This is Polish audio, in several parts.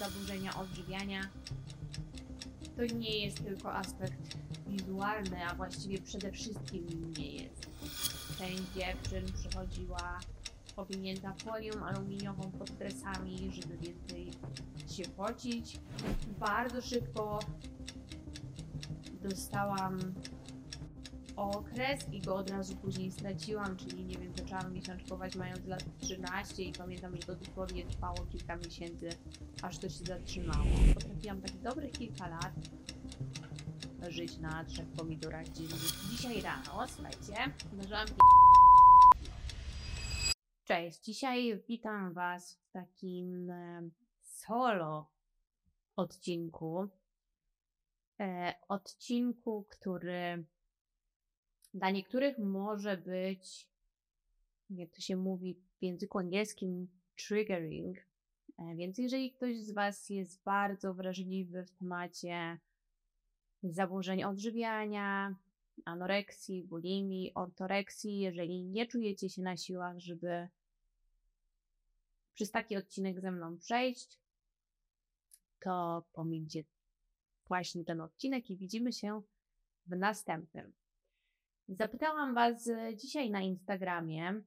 zaburzenia odżywiania to nie jest tylko aspekt wizualny, a właściwie przede wszystkim nie jest. Część dziewczyn przychodziła owinięta folią aluminiową pod dresami, żeby więcej się pocić. Bardzo szybko dostałam okres i go od razu później straciłam, czyli nie wiem, zaczęłam miesiączkować mając lat 13 i pamiętam, że to dosłownie trwało kilka miesięcy, aż to się zatrzymało. Potrafiłam tak dobrych kilka lat żyć na trzech pomidorach dziennie. Dzisiaj rano, słuchajcie, leżałam Cześć, dzisiaj witam Was w takim e, solo odcinku. E, odcinku, który dla niektórych może być, jak to się mówi w języku angielskim, triggering. E, więc jeżeli ktoś z Was jest bardzo wrażliwy w temacie zaburzeń odżywiania, anoreksji, bulimii, ortoreksji, jeżeli nie czujecie się na siłach, żeby przez taki odcinek ze mną przejść, to pomińcie właśnie ten odcinek i widzimy się w następnym. Zapytałam Was e, dzisiaj na Instagramie,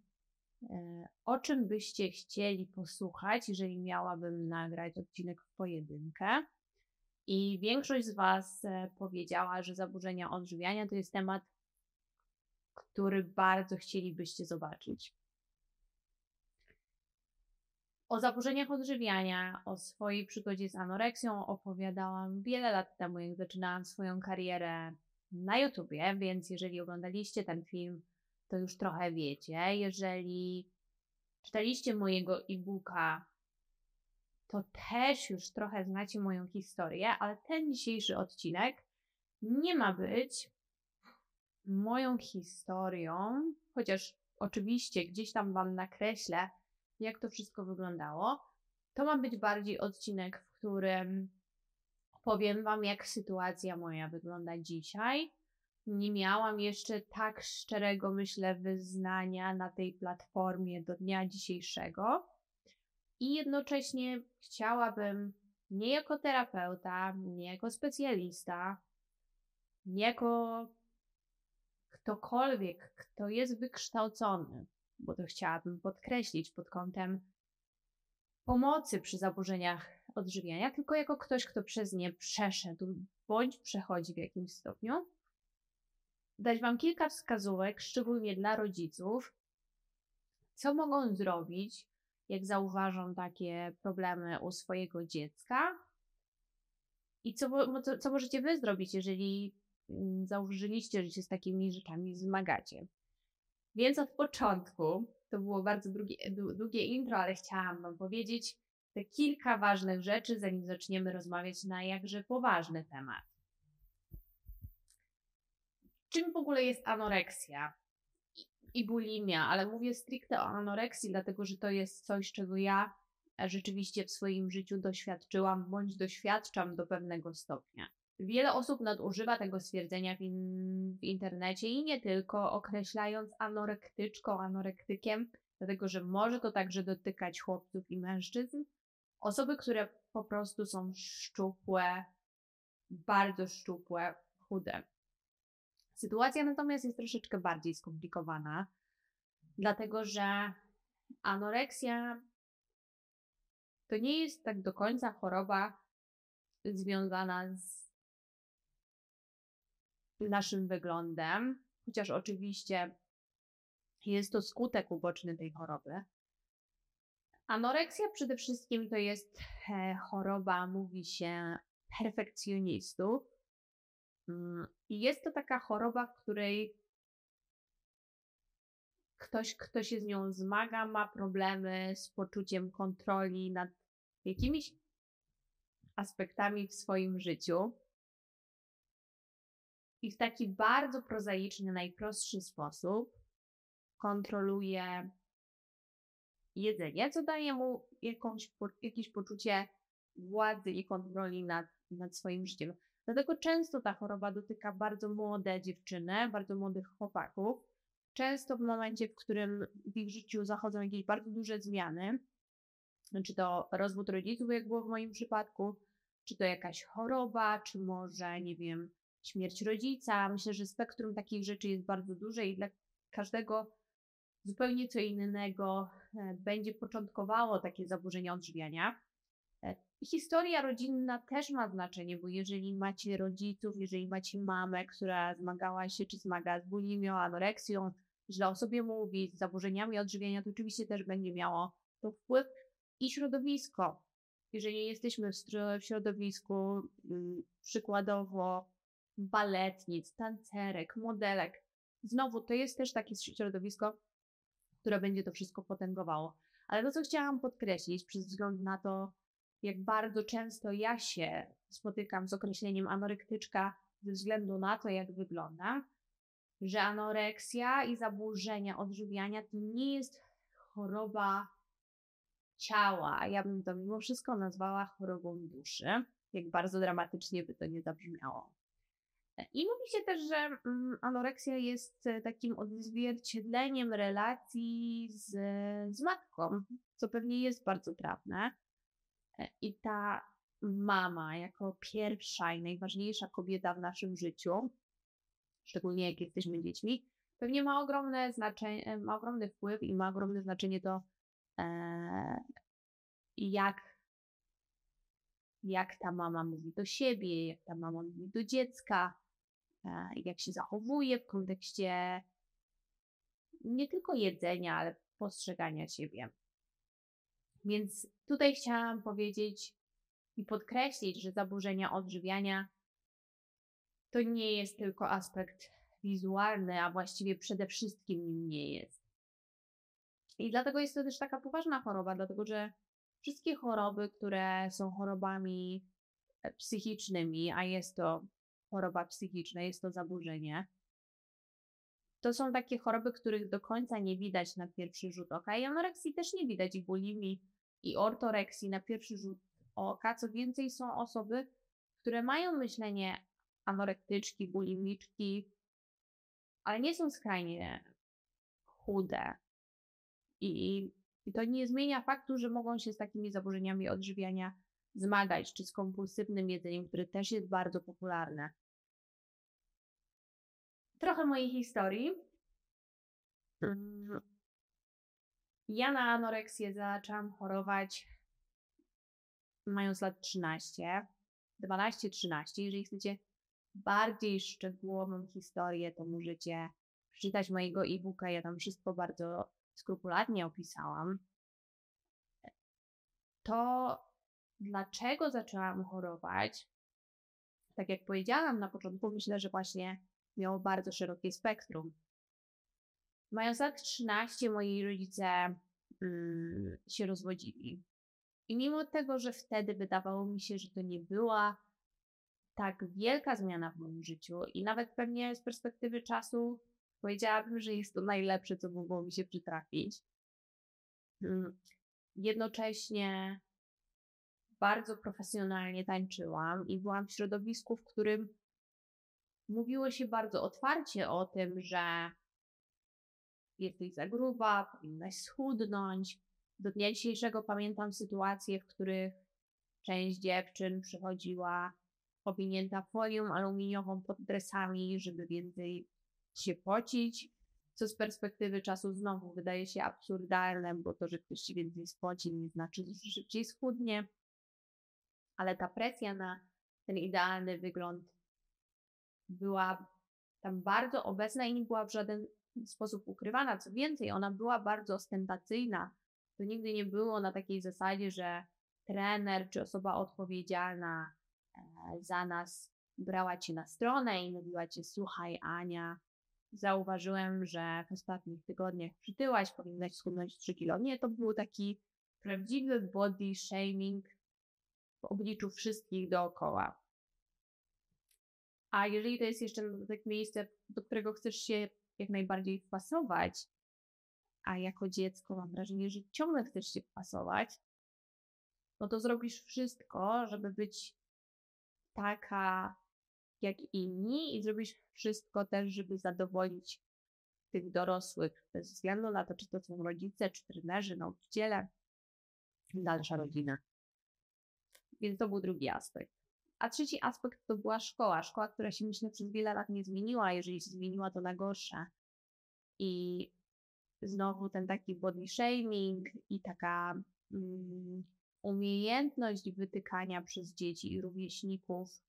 e, o czym byście chcieli posłuchać, jeżeli miałabym nagrać odcinek w pojedynkę. I większość z Was e, powiedziała, że zaburzenia odżywiania to jest temat, który bardzo chcielibyście zobaczyć. O zaburzeniach odżywiania, o swojej przygodzie z anoreksją opowiadałam wiele lat temu, jak zaczynałam swoją karierę na YouTubie, więc jeżeli oglądaliście ten film, to już trochę wiecie. Jeżeli czytaliście mojego e-booka, to też już trochę znacie moją historię, ale ten dzisiejszy odcinek nie ma być moją historią, chociaż oczywiście gdzieś tam Wam nakreślę, jak to wszystko wyglądało. To ma być bardziej odcinek, w którym powiem Wam, jak sytuacja moja wygląda dzisiaj. Nie miałam jeszcze tak szczerego, myślę, wyznania na tej platformie do dnia dzisiejszego. I jednocześnie chciałabym nie jako terapeuta, nie jako specjalista, nie jako ktokolwiek, kto jest wykształcony, bo to chciałabym podkreślić pod kątem pomocy przy zaburzeniach odżywiania, tylko jako ktoś, kto przez nie przeszedł bądź przechodzi w jakimś stopniu. Dać Wam kilka wskazówek, szczególnie dla rodziców, co mogą zrobić, jak zauważą takie problemy u swojego dziecka i co, co, co możecie Wy zrobić, jeżeli mm, zauważyliście, że się z takimi rzeczami zmagacie. Więc od początku, to było bardzo długie, długie intro, ale chciałam Wam powiedzieć te kilka ważnych rzeczy, zanim zaczniemy rozmawiać na jakże poważny temat. Czym w ogóle jest anoreksja i bulimia? Ale mówię stricte o anoreksji, dlatego że to jest coś, czego ja rzeczywiście w swoim życiu doświadczyłam bądź doświadczam do pewnego stopnia. Wiele osób nadużywa tego stwierdzenia w, in, w internecie i nie tylko, określając anorektyczką, anorektykiem, dlatego że może to także dotykać chłopców i mężczyzn. Osoby, które po prostu są szczupłe, bardzo szczupłe, chude. Sytuacja natomiast jest troszeczkę bardziej skomplikowana, dlatego że anoreksja to nie jest tak do końca choroba związana z naszym wyglądem, chociaż oczywiście jest to skutek uboczny tej choroby. Anoreksja przede wszystkim to jest e, choroba, mówi się, perfekcjonistów. Mm, I jest to taka choroba, w której ktoś, kto się z nią zmaga, ma problemy z poczuciem kontroli nad jakimiś aspektami w swoim życiu i w taki bardzo prozaiczny, najprostszy sposób kontroluje jedzenie, co daje mu jakąś, jakieś poczucie władzy i kontroli nad, nad swoim życiem. Dlatego często ta choroba dotyka bardzo młode dziewczyny, bardzo młodych chłopaków. Często w momencie, w którym w ich życiu zachodzą jakieś bardzo duże zmiany, czy to rozwód rodziców, jak było w moim przypadku, czy to jakaś choroba, czy może, nie wiem, śmierć rodzica. Myślę, że spektrum takich rzeczy jest bardzo duże i dla każdego zupełnie co innego będzie początkowało takie zaburzenia odżywiania. E, historia rodzinna też ma znaczenie, bo jeżeli macie rodziców, jeżeli macie mamę, która zmagała się czy zmaga z bulimią, anoreksją, źle o sobie mówi, z zaburzeniami odżywiania, to oczywiście też będzie miało to wpływ i środowisko. Jeżeli jesteśmy w środowisku mm, przykładowo baletnic, tancerek, modelek, znowu to jest też takie środowisko, które będzie to wszystko potęgowało. Ale to, co chciałam podkreślić, przez wzgląd na to, jak bardzo często ja się spotykam z określeniem anorektyczka ze względu na to, jak wygląda, że anoreksja i zaburzenia odżywiania to nie jest choroba ciała. Ja bym to mimo wszystko nazwała chorobą duszy, jak bardzo dramatycznie by to nie zabrzmiało. I mówi się też, że mm, anoreksja jest e, takim odzwierciedleniem relacji z, z matką, co pewnie jest bardzo prawne. E, I ta mama, jako pierwsza i najważniejsza kobieta w naszym życiu, szczególnie jak jesteśmy dziećmi, pewnie ma ogromne znaczenie, e, ma ogromny wpływ i ma ogromne znaczenie to, e, jak, jak ta mama mówi do siebie, jak ta mama mówi do dziecka, jak się zachowuje w kontekście nie tylko jedzenia, ale postrzegania siebie. Więc tutaj chciałam powiedzieć i podkreślić, że zaburzenia odżywiania to nie jest tylko aspekt wizualny, a właściwie przede wszystkim nim nie jest. I dlatego jest to też taka poważna choroba, dlatego że wszystkie choroby, które są chorobami e, psychicznymi, a jest to choroba psychiczna, jest to zaburzenie, to są takie choroby, których do końca nie widać na pierwszy rzut oka. I anoreksji też nie widać, i bulimii, i ortoreksji na pierwszy rzut oka. Co więcej, są osoby, które mają myślenie anorektyczki, bulimiczki, ale nie są skrajnie chude. I, I to nie zmienia faktu, że mogą się z takimi zaburzeniami odżywiania zmagać, czy z kompulsywnym jedzeniem, które też jest bardzo popularne. Trochę mojej historii. Mm. Ja na anoreksję zaczęłam chorować mając lat 13, 12-13. Jeżeli chcecie bardziej szczegółową historię, to możecie przeczytać mojego e-booka. Ja tam wszystko bardzo skrupulatnie opisałam. To dlaczego zaczęłam chorować? Tak jak powiedziałam na początku, myślę, że właśnie miało bardzo szerokie spektrum. Mając lat 13, moi rodzice mm, się rozwodzili. I mimo tego, że wtedy wydawało mi się, że to nie była tak wielka zmiana w moim życiu i nawet pewnie z perspektywy czasu powiedziałabym, że jest to najlepsze, co mogło mi się przytrafić. Mm, jednocześnie bardzo profesjonalnie tańczyłam i byłam w środowisku, w którym mówiło się bardzo otwarcie o tym, że jesteś za gruba, powinnaś schudnąć. Do dnia dzisiejszego pamiętam sytuacje, w których część dziewczyn przychodziła powinięta folią aluminiową pod dresami, żeby więcej się pocić, co z perspektywy czasu znowu wydaje się absurdalne, bo to, że ktoś się więcej spoci, nie znaczy, że szybciej schudnie. Ale ta presja na ten idealny wygląd była tam bardzo obecna i nie była w żaden sposób ukrywana. Co więcej, ona była bardzo ostentacyjna. To nigdy nie było na takiej zasadzie, że trener czy osoba odpowiedzialna e, za nas brała cię na stronę i mówiła ci: Słuchaj, Ania, zauważyłem, że w ostatnich tygodniach przytyłaś, powinnaś schudnąć 3 kilo. Nie, to był taki prawdziwy body shaming w obliczu wszystkich dookoła. A jeżeli to jest jeszcze takie miejsce, do którego chcesz się jak najbardziej wpasować, a jako dziecko mam wrażenie, że ciągle chcesz się wpasować, no to zrobisz wszystko, żeby być taka jak inni i zrobisz wszystko też, żeby zadowolić tych dorosłych, bez względu na to, czy to są rodzice, czy trenerzy, nauczyciele. dalsza rodzina. Więc to był drugi aspekt. A trzeci aspekt to była szkoła. Szkoła, która się myślę przez wiele lat nie zmieniła, jeżeli się zmieniła, to na gorsze. I znowu ten taki body shaming i taka mm, umiejętność wytykania przez dzieci i rówieśników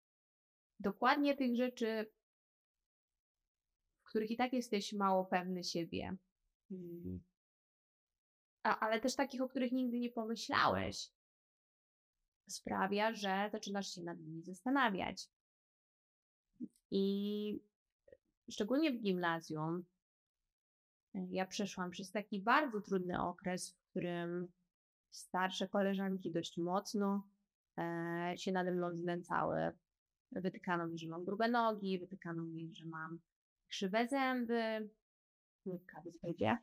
dokładnie tych rzeczy, w których i tak jesteś mało pewny siebie. Mm. A, ale też takich, o których nigdy nie pomyślałeś sprawia, że zaczynasz się nad nimi zastanawiać. I szczególnie w gimnazjum e, ja przeszłam przez taki bardzo trudny okres, w którym starsze koleżanki dość mocno e, się nade mną znęcały. Wytykano mi, że mam grube nogi, wytykano mi, że mam krzywe zęby. Łydka wyspędzie.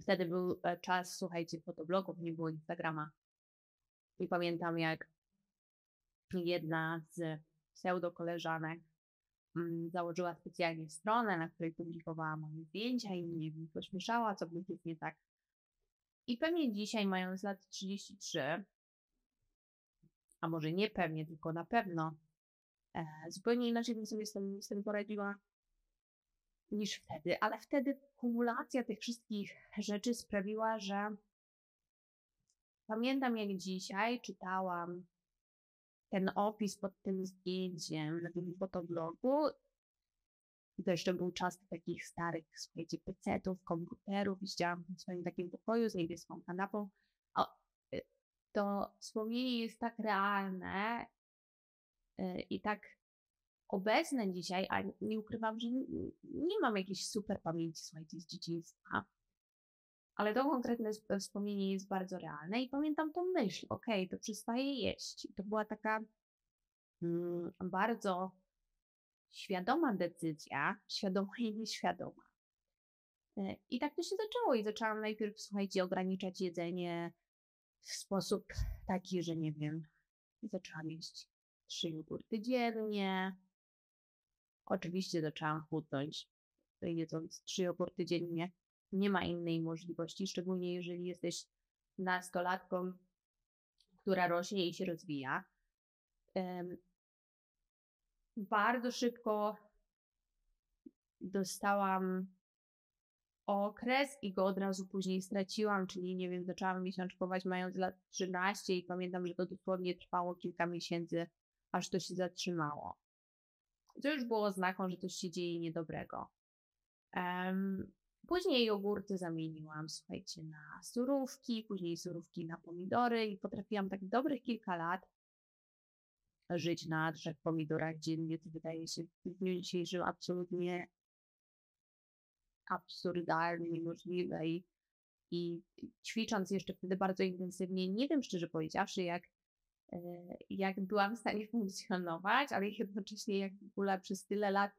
Wtedy był e, czas, słuchajcie, fotoblogów, nie było Instagrama. I pamiętam, jak jedna z pseudo-koleżanek mm, założyła specjalnie stronę, na której publikowała moje zdjęcia i mnie pośmieszała, co by nie tak. I pewnie dzisiaj, mając lat 33, a może nie pewnie, tylko na pewno, e, zupełnie inaczej bym sobie z tym poradziła niż wtedy, ale wtedy kumulacja tych wszystkich rzeczy sprawiła, że pamiętam jak dzisiaj czytałam ten opis pod tym zdjęciem na tym fotoblogu. To jeszcze był czas takich starych, słuchajcie, pecetów, komputerów i siedziałam w swoim takim pokoju z niebieską kanapą. Y, to wspomnienie jest tak realne y, i tak obecne dzisiaj, a nie ukrywam, że nie mam jakiejś super pamięci, słuchajcie, z dzieciństwa. Ale to konkretne wspomnienie jest bardzo realne i pamiętam tą myśl, okej, okay, to przestaje jeść. I to była taka mm, bardzo świadoma decyzja, świadoma i nieświadoma. E, I tak to się zaczęło i zaczęłam najpierw, słuchajcie, ograniczać jedzenie w sposób taki, że nie wiem, zaczęłam jeść trzy jogurty dziennie, Oczywiście zaczęłam chudnąć, jedząc trzy jogurty dziennie. Nie ma innej możliwości, szczególnie jeżeli jesteś nastolatką, która rośnie i się rozwija. Bardzo szybko dostałam okres i go od razu później straciłam, czyli nie wiem, zaczęłam miesiączkować mając lat 13 i pamiętam, że to dosłownie trwało kilka miesięcy, aż to się zatrzymało to już było znaką, że coś się dzieje niedobrego. Um, później jogurty zamieniłam, słuchajcie, na surówki, później surówki na pomidory i potrafiłam tak dobrych kilka lat żyć na trzech pomidorach dziennie, to wydaje się w dniu dzisiejszym absolutnie absurdalne, niemożliwe i, i ćwicząc jeszcze wtedy bardzo intensywnie, nie wiem szczerze powiedziawszy, jak jak byłam w stanie funkcjonować, ale jednocześnie jak w ogóle przez tyle lat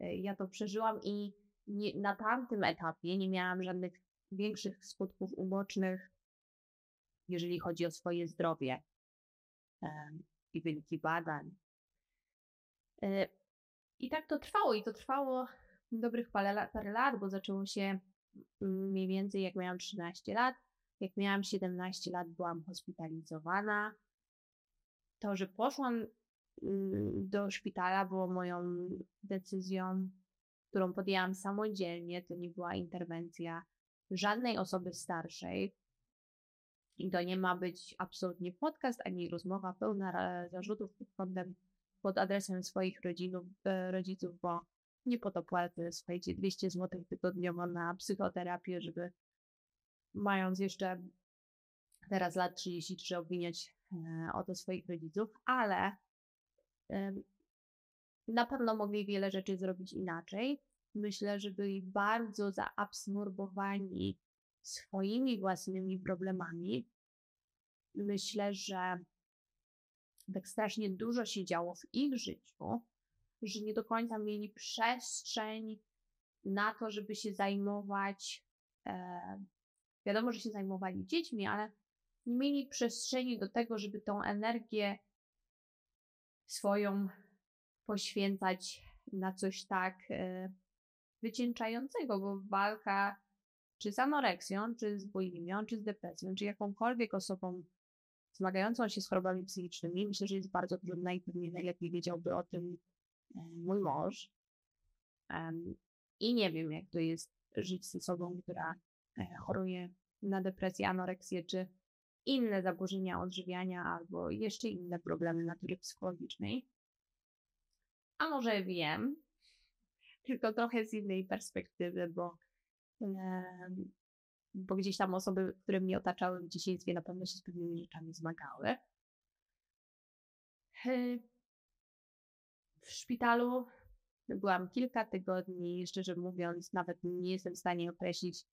e, ja to przeżyłam i nie, na tamtym etapie nie miałam żadnych większych skutków ubocznych, jeżeli chodzi o swoje zdrowie i wyniki badań. E, I tak to trwało i to trwało dobrych parę parę lat, bo zaczęło się mniej więcej jak miałam 13 lat. Jak miałam 17 lat, byłam hospitalizowana to, że poszłam mm, do szpitala, było moją decyzją, którą podjęłam samodzielnie. To nie była interwencja żadnej osoby starszej. I to nie ma być absolutnie podcast ani rozmowa pełna zarzutów pod kątem, pod adresem swoich rodzinów, e, rodziców, bo nie po to płacę, słuchajcie, 200 zł tygodniowo na psychoterapię, żeby mając jeszcze teraz lat 33 obwiniać o to swoich rodziców, ale na pewno mogli wiele rzeczy zrobić inaczej. Myślę, że byli bardzo zaabsorbowani swoimi własnymi problemami. Myślę, że tak strasznie dużo się działo w ich życiu, że nie do końca mieli przestrzeń na to, żeby się zajmować. E, wiadomo, że się zajmowali dziećmi, ale nie mieli przestrzeni do tego, żeby tą energię swoją poświęcać na coś tak e, bo walka czy z anoreksją, czy z bulimią, czy z depresją, czy jakąkolwiek osobą zmagającą się z chorobami psychicznymi, myślę, że jest bardzo trudna i pewnie najlepiej wiedziałby o tym mój mąż. I nie wiem, jak to jest żyć z osobą, która e, choruje na depresję, anoreksję, czy inne zaburzenia odżywiania, albo jeszcze inne problemy natury psychologicznej. A może wiem, tylko trochę z innej perspektywy, bo, bo gdzieś tam osoby, które mnie otaczały w dzieciństwie, na pewno się z pewnymi rzeczami zmagały. W szpitalu byłam kilka tygodni, szczerze mówiąc, nawet nie jestem w stanie określić,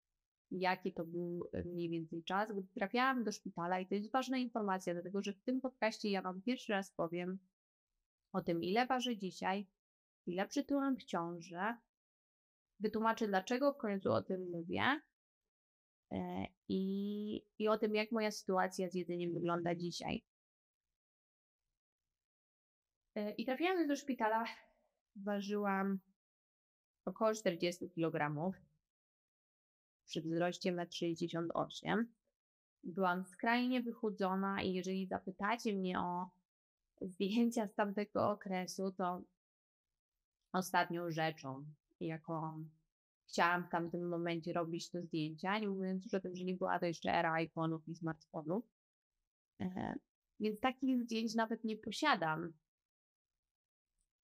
jaki to był mniej więcej czas, gdy trafiałam do szpitala i to jest ważna informacja, dlatego że w tym podcaście ja Wam pierwszy raz powiem o tym, ile waży dzisiaj, ile przytyłam w ciąży, wytłumaczę, dlaczego w końcu o tym mówię e, i, i o tym, jak moja sytuacja z jedzeniem wygląda dzisiaj. E, I trafiłam do szpitala, ważyłam około 40 kg przy wzroście 1,68 m. Byłam skrajnie wychudzona i jeżeli zapytacie mnie o zdjęcia z tamtego okresu, to ostatnią rzeczą, jaką chciałam w tamtym momencie robić to zdjęcia, nie mówiąc już o tym, że nie była to jeszcze era iPhone'ów i smartfonów. E, więc takich zdjęć nawet nie posiadam.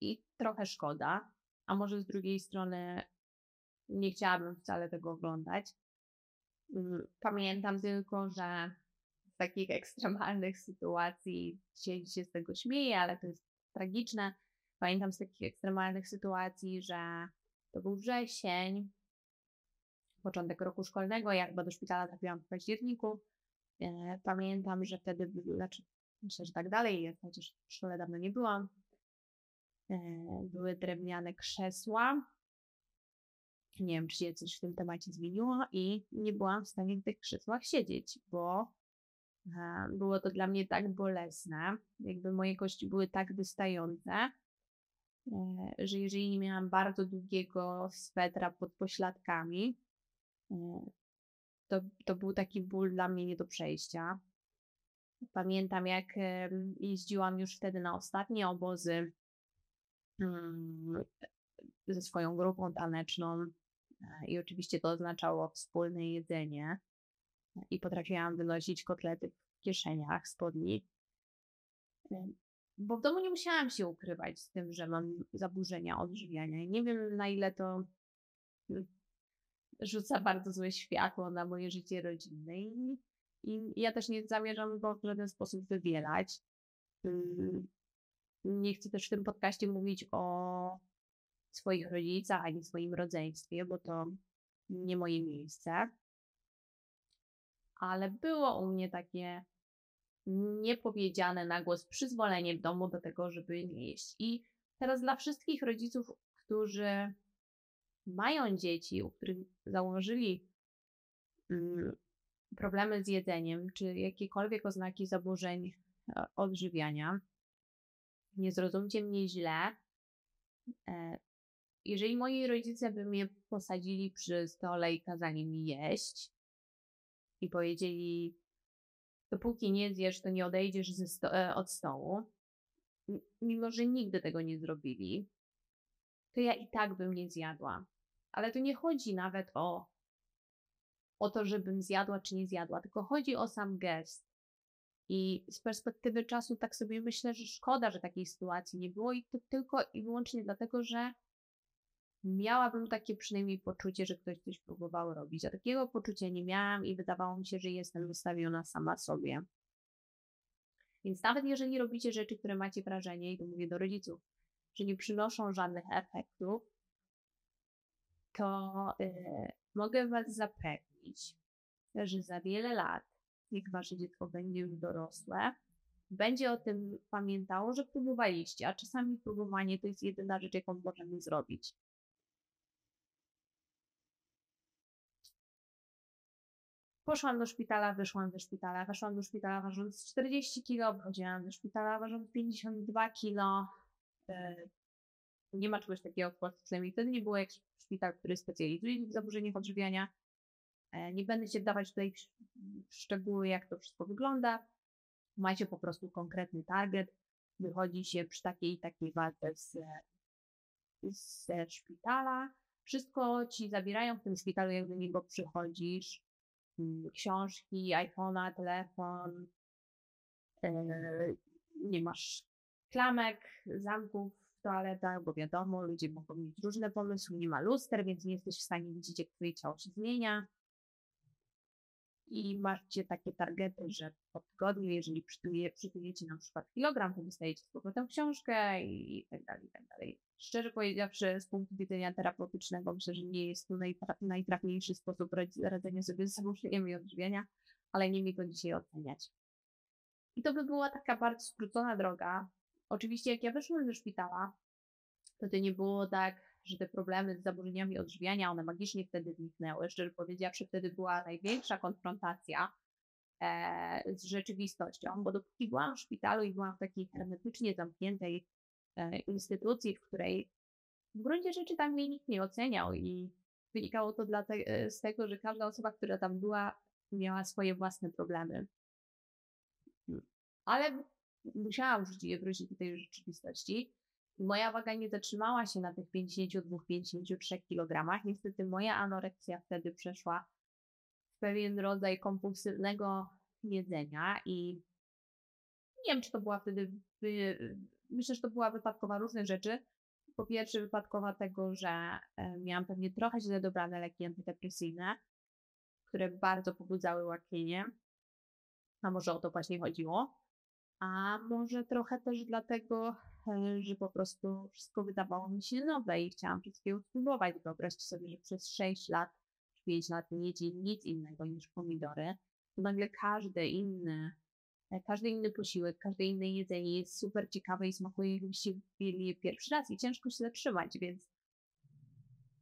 I trochę szkoda, a może z drugiej strony nie chciałabym wcale tego oglądać. Mm, pamiętam tylko, że z takich ekstremalnych sytuacji dzisiaj się z tego śmieję, ale to jest tragiczne. Pamiętam z takich ekstremalnych sytuacji, że to był wrzesień, początek roku szkolnego, ja chyba do szpitala trafiłam w październiku. E, pamiętam, że wtedy, znaczy myślę, że tak dalej chociaż w szkole dawno nie byłam. E, były drewniane krzesła. Nie wiem, czy się coś w tym temacie zmieniło i nie byłam w stanie w tych krzesłach siedzieć, bo e, było to dla mnie tak bolesne, jakby moje kości były tak wystające, E, że jeżeli nie miałam bardzo długiego swetra pod pośladkami, e, to, to był taki ból dla mnie nie do przejścia. Pamiętam, jak jeździłam już wtedy na ostatnie obozy mm, ze swoją grupą taneczną i oczywiście to oznaczało wspólne jedzenie i potrafiłam wynosić kotlety w kieszeniach spodni bo w domu nie musiałam się ukrywać z tym, że mam zaburzenia odżywiania. Nie wiem, na ile to mm, rzuca bardzo złe światło na moje życie rodzinne. I, i ja też nie zamierzam go w żaden sposób wybielać. Mm, nie chcę też w tym podcaście mówić o swoich rodzicach ani swoim rodzeństwie, bo to nie moje miejsce. Ale było u mnie takie niepowiedziane na głos przyzwolenie w domu do tego, żeby nie jeść. I teraz dla wszystkich rodziców, którzy mają dzieci, u których założyli mm, problemy z jedzeniem, czy jakiekolwiek oznaki zaburzeń e, odżywiania, nie zrozumcie mnie źle. Jeżeli moi rodzice by mnie posadzili przy stole i kazali mi jeść i powiedzieli, dopóki nie zjesz, to nie odejdziesz sto e, od stołu, mimo że nigdy tego nie zrobili, to ja i tak bym nie zjadła. Ale tu nie chodzi nawet o, o to, żebym zjadła czy nie zjadła, tylko chodzi o sam gest. I z perspektywy czasu tak sobie myślę, że szkoda, że takiej sytuacji nie było i to tylko i wyłącznie dlatego, że miałabym takie przynajmniej poczucie, że ktoś coś próbował robić. A takiego poczucia nie miałam i wydawało mi się, że jestem wystawiona sama sobie. Więc nawet jeżeli robicie rzeczy, które macie wrażenie, i to mówię do rodziców, że nie przynoszą żadnych efektów, to yy, mogę Was zapewnić, że za wiele lat, jak Wasze dziecko będzie już dorosłe, będzie o tym pamiętało, że próbowaliście, a czasami próbowanie to jest jedyna rzecz, jaką możemy zrobić. Poszłam do szpitala, wyszłam ze szpitala, weszłam do szpitala ważąc 40 kg, chodziłam do szpitala ważąc 52 kg. Nie ma czegoś takiego w Polsce, przynajmniej wtedy nie było jak szpital, który specjalizuje w zaburzeniach odżywiania. E, nie będę się wdawać tutaj w szczegóły, jak to wszystko wygląda. Macie po prostu konkretny target. Wychodzi się przy takiej i takiej walce z, ze szpitala. Wszystko ci zabierają w tym szpitalu, jak do niego przychodzisz. Mm, książki, iPhone'a, telefon. E, nie masz klamek, zamków w toaletach, bo wiadomo, ludzie mogą mieć różne pomysły. Nie ma luster, więc nie jesteś w stanie widzieć, jak twoje ciało się zmienia i macie takie targety, że po tygodniu, jeżeli przytuje, przytujecie na przykład kilogram, to dostajecie z powrotem książkę i tak dalej, i tak dalej. Szczerze powiedziawszy, z punktu widzenia terapeutycznego, myślę, że nie jest to najtra najtrafniejszy sposób radzenia sobie z zaburzeniem i odżywiania, ale nie mi go dzisiaj oceniać. I to by była taka bardzo skrócona droga. Oczywiście, jak ja wyszłam ze szpitala, to to nie było tak, że te problemy z zaburzeniami odżywiania, one magicznie wtedy zniknęły. Szczerze powiedziawszy, wtedy była największa konfrontacja e, z rzeczywistością, bo dopóki byłam w szpitalu i byłam w takiej hermetycznie zamkniętej instytucji, w której w gruncie rzeczy tam mnie nikt nie oceniał i wynikało to te, e, z tego, że każda osoba, która tam była, miała swoje własne problemy. Ale musiałam wrócić do tej rzeczywistości Moja waga nie zatrzymała się na tych 52-53 kg. Niestety moja anoreksja wtedy przeszła w pewien rodzaj kompulsywnego jedzenia i nie wiem, czy to była wtedy. Myślę, że to była wypadkowa różnych rzeczy. Po pierwsze, wypadkowa tego, że e, miałam pewnie trochę źle dobrane leki antydepresyjne, które bardzo pobudzały łaknienie, a może o to właśnie chodziło. A może trochę też dlatego, E, że po prostu wszystko wydawało mi się nowe i chciałam wszystkiego spróbować. Wyobraźcie sobie, że przez 6 lat, 5 lat nie jedzie nic innego niż pomidory. To nagle każdy inny, każdy inny posiłek, każde inne jedzenie jest super ciekawe i smakuje, jakbyście mieli pierwszy raz i ciężko się zatrzymać, więc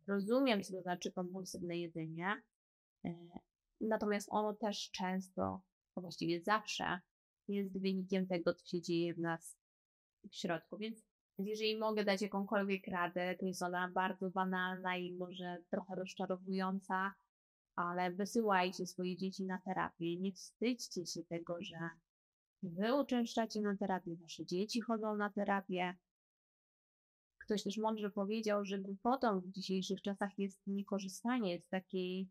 rozumiem, co to znaczy kompulsywne jedzenie. E, natomiast ono też często, a właściwie zawsze, jest wynikiem tego, co się dzieje w nas w środku, więc jeżeli mogę dać jakąkolwiek radę, to jest ona bardzo banalna i może trochę rozczarowująca, ale wysyłajcie swoje dzieci na terapię. Nie wstydźcie się tego, że wy uczęszczacie na terapię, wasze dzieci chodzą na terapię. Ktoś też mądrze powiedział, że głupotą w dzisiejszych czasach jest niekorzystanie z takiej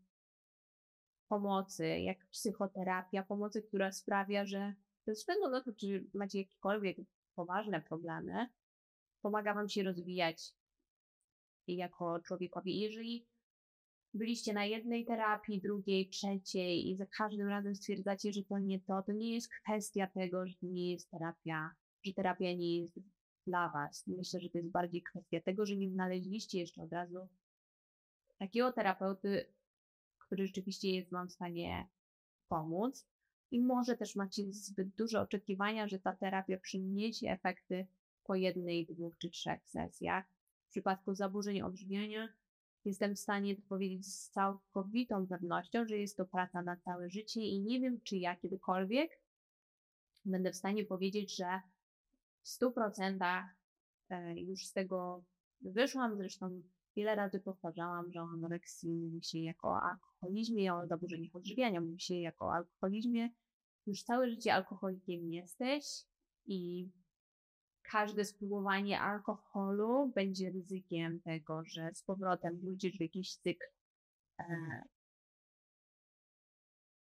pomocy, jak psychoterapia, pomocy, która sprawia, że bez względu na to, czy macie jakikolwiek poważne problemy, pomaga Wam się rozwijać jako człowiekowi. Jeżeli byliście na jednej terapii, drugiej, trzeciej i za każdym razem stwierdzacie, że to nie to, to nie jest kwestia tego, że nie jest terapia, że terapia nie jest dla Was. Myślę, że to jest bardziej kwestia tego, że nie znaleźliście jeszcze od razu takiego terapeuty, który rzeczywiście jest Wam w stanie pomóc. I może też macie zbyt duże oczekiwania, że ta terapia przyniesie efekty po jednej, dwóch czy trzech sesjach. W przypadku zaburzeń odżywiania jestem w stanie powiedzieć z całkowitą pewnością, że jest to praca na całe życie i nie wiem, czy ja kiedykolwiek będę w stanie powiedzieć, że w 100% e, już z tego wyszłam. Zresztą wiele razy powtarzałam, że o anoreksji mówi się jako o alkoholizmie, o zaburzeniach odżywiania mówi się jako o alkoholizmie już całe życie alkoholikiem jesteś i każde spróbowanie alkoholu będzie ryzykiem tego, że z powrotem wrócisz w jakiś cykl, e,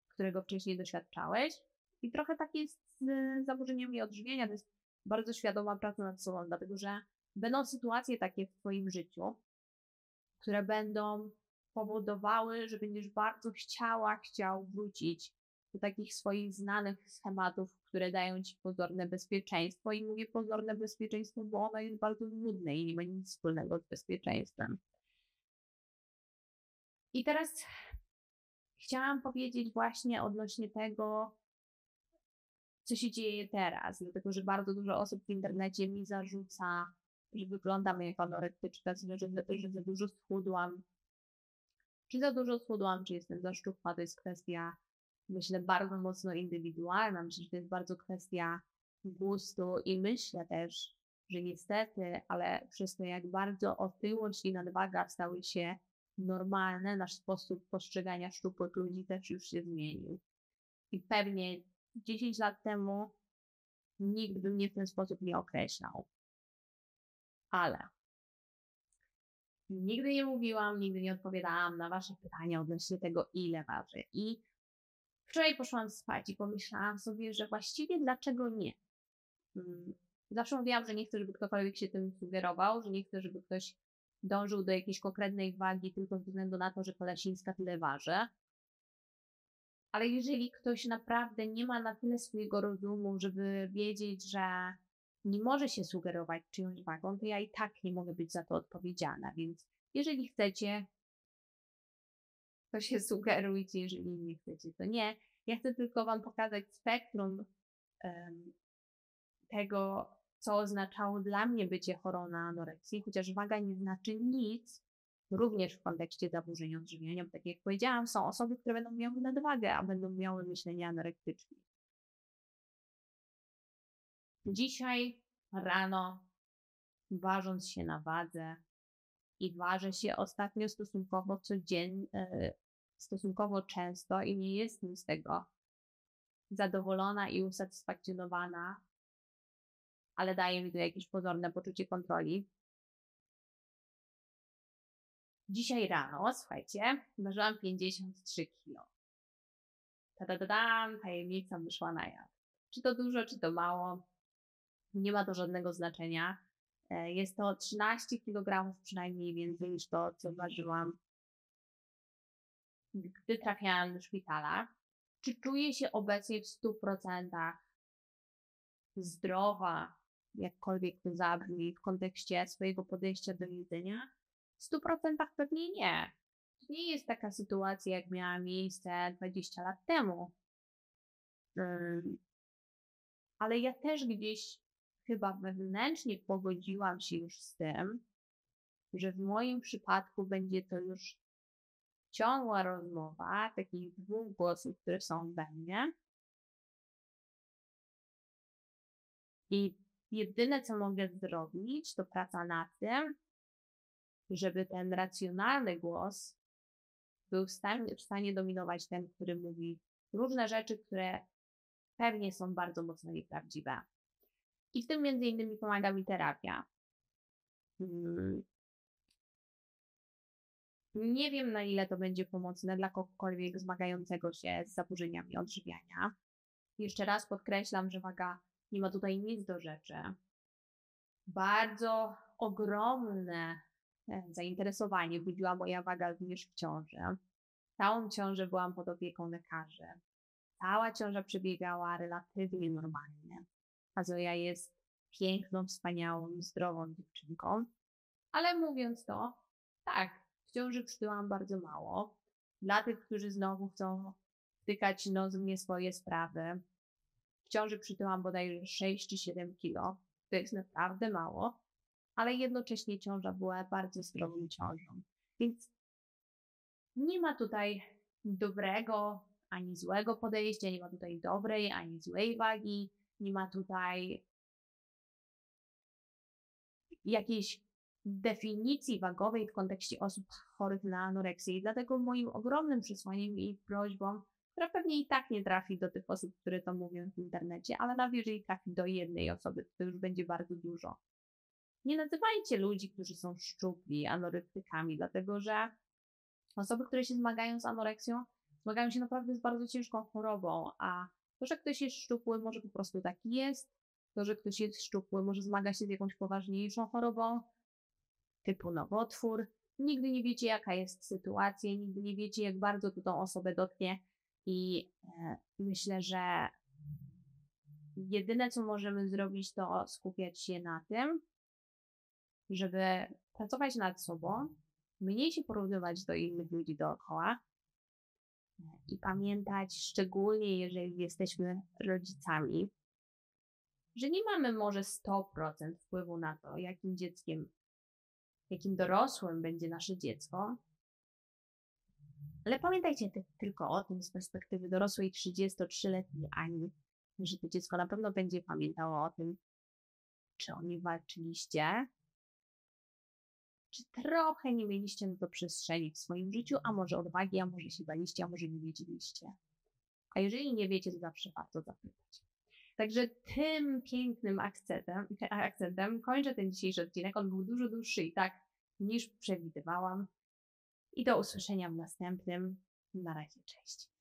którego wcześniej doświadczałeś. I trochę tak jest z zaburzeniami odżywienia. To jest bardzo świadoma praca nad sobą, dlatego że będą sytuacje takie w Twoim życiu, które będą powodowały, że będziesz bardzo chciała, chciał wrócić do takich swoich znanych schematów, które dają ci pozorne bezpieczeństwo. I mówię pozorne bezpieczeństwo, bo ono jest bardzo nudne i nie ma nic wspólnego z bezpieczeństwem. I teraz chciałam powiedzieć właśnie odnośnie tego, co się dzieje teraz, dlatego że bardzo dużo osób w internecie mi zarzuca, że wyglądam jak anorektyczka, że, że, za dużo schudłam. Czy za dużo schudłam, czy jestem za szczupła, to jest kwestia myślę, bardzo mocno indywidualna. Myślę, że to jest bardzo kwestia gustu i myślę też, że niestety, ale przez to, jak bardzo otyłość i nadwaga stały się normalne, nasz sposób postrzegania szczupłych ludzi też już się zmienił. I pewnie 10 lat temu nikt by mnie w ten sposób nie określał. Ale nigdy nie mówiłam, nigdy nie odpowiadałam na Wasze pytania odnośnie tego, ile waży. I wczoraj poszłam spać i pomyślałam sobie, że właściwie dlaczego nie? Mm, zawsze mówiłam, że nie chcę, żeby ktokolwiek się tym sugerował, że nie chcę, żeby ktoś dążył do jakiejś konkretnej wagi tylko ze względu na to, że Kolesińska tyle waży. Ale jeżeli ktoś naprawdę nie ma na tyle swojego rozumu, żeby wiedzieć, że nie może się sugerować czyjąś wagą, to ja i tak nie mogę być za to odpowiedzialna. Więc jeżeli chcecie, to się sugerujcie, jeżeli nie chcecie, to nie. Ja chcę tylko Wam pokazać spektrum um, tego, co oznaczało dla mnie bycie chorą na anoreksję, chociaż waga nie znaczy nic, również w kontekście zaburzeń odżywiania, bo tak jak powiedziałam, są osoby, które będą miały nadwagę, a będą miały myślenie anorektyczne. Dzisiaj rano, ważąc się na wadze i ważę się ostatnio stosunkowo codziennie, stosunkowo często i nie jestem z tego zadowolona i usatysfakcjonowana, ale daje mi to jakieś pozorne poczucie kontroli. Dzisiaj rano, słuchajcie, ważyłam 53 kg. Ta-da-da-dam, tajemnica wyszła na jaw. Czy to dużo, czy to mało, nie ma to żadnego znaczenia. E, jest to 13 kg przynajmniej więcej niż to, co ważyłam, gdy trafiałam do szpitala. Czy czuję się obecnie w 100% zdrowa, jakkolwiek to zabrzmi, w kontekście swojego podejścia do jedzenia? W 100% pewnie nie. To nie jest taka sytuacja, jak miała miejsce 20 lat temu. Ale ja też gdzieś chyba wewnętrznie pogodziłam się już z tym, że w moim przypadku będzie to już ciągła rozmowa takich dwóch głosów, które są we mnie. I jedyne, co mogę zrobić, to praca nad tym, żeby ten racjonalny głos był w stanie, w stanie dominować ten, który mówi różne rzeczy, które pewnie są bardzo mocno nieprawdziwe. I w tym między innymi pomaga mi terapia. Hmm. Nie wiem, na ile to będzie pomocne dla kogokolwiek zmagającego się z zaburzeniami odżywiania. Jeszcze raz podkreślam, że waga nie ma tutaj nic do rzeczy. Bardzo ogromne e, zainteresowanie budziła moja waga również w ciąży. Całą ciążę byłam pod opieką lekarzy. Cała ciąża przebiegała relatywnie normalnie a Zoja jest piękną, wspaniałą, zdrową dziewczynką. Ale mówiąc to, tak, ciąży przytyłam bardzo mało. Dla tych, którzy znowu chcą wtykać nos w nie swoje sprawy, w ciąży przytyłam bodajże 6 czy 7 kilo. To jest naprawdę mało, ale jednocześnie ciąża była bardzo zdrową ciążą. Więc nie ma tutaj dobrego ani złego podejścia, nie ma tutaj dobrej ani złej wagi nie ma tutaj jakiejś definicji wagowej w kontekście osób chorych na anoreksję. I dlatego moim ogromnym przesłaniem i prośbą, która pewnie i tak nie trafi do tych osób, które to mówią w internecie, ale nawet jeżeli trafi do jednej osoby, to już będzie bardzo dużo. Nie nazywajcie ludzi, którzy są szczupli, anorektykami, dlatego że osoby, które się zmagają z anoreksją, zmagają się naprawdę z bardzo ciężką chorobą, a to, że ktoś jest szczupły, może po prostu taki jest. To, że ktoś jest szczupły, może zmaga się z jakąś poważniejszą chorobą, typu nowotwór. Nigdy nie wiecie, jaka jest sytuacja, nigdy nie wiecie, jak bardzo to tą osobę dotknie. I e, myślę, że jedyne, co możemy zrobić, to skupiać się na tym, żeby pracować nad sobą, mniej się porównywać do innych ludzi dookoła, i pamiętać, szczególnie jeżeli jesteśmy rodzicami, że nie mamy może 100% wpływu na to, jakim dzieckiem, jakim dorosłym będzie nasze dziecko. Ale pamiętajcie tylko o tym z perspektywy dorosłej 33-letniej Ani, że to dziecko na pewno będzie pamiętało o tym, czy oni walczyliście, czy trochę nie mieliście na to przestrzeni w swoim życiu, a może odwagi, a może się baliście, a może nie wiedzieliście. A jeżeli nie wiecie, to zawsze warto zapytać. Także tym pięknym akcentem, akcentem kończę ten dzisiejszy odcinek. On był dużo dłuższy i tak niż przewidywałam. I do usłyszenia w następnym. Na razie, cześć.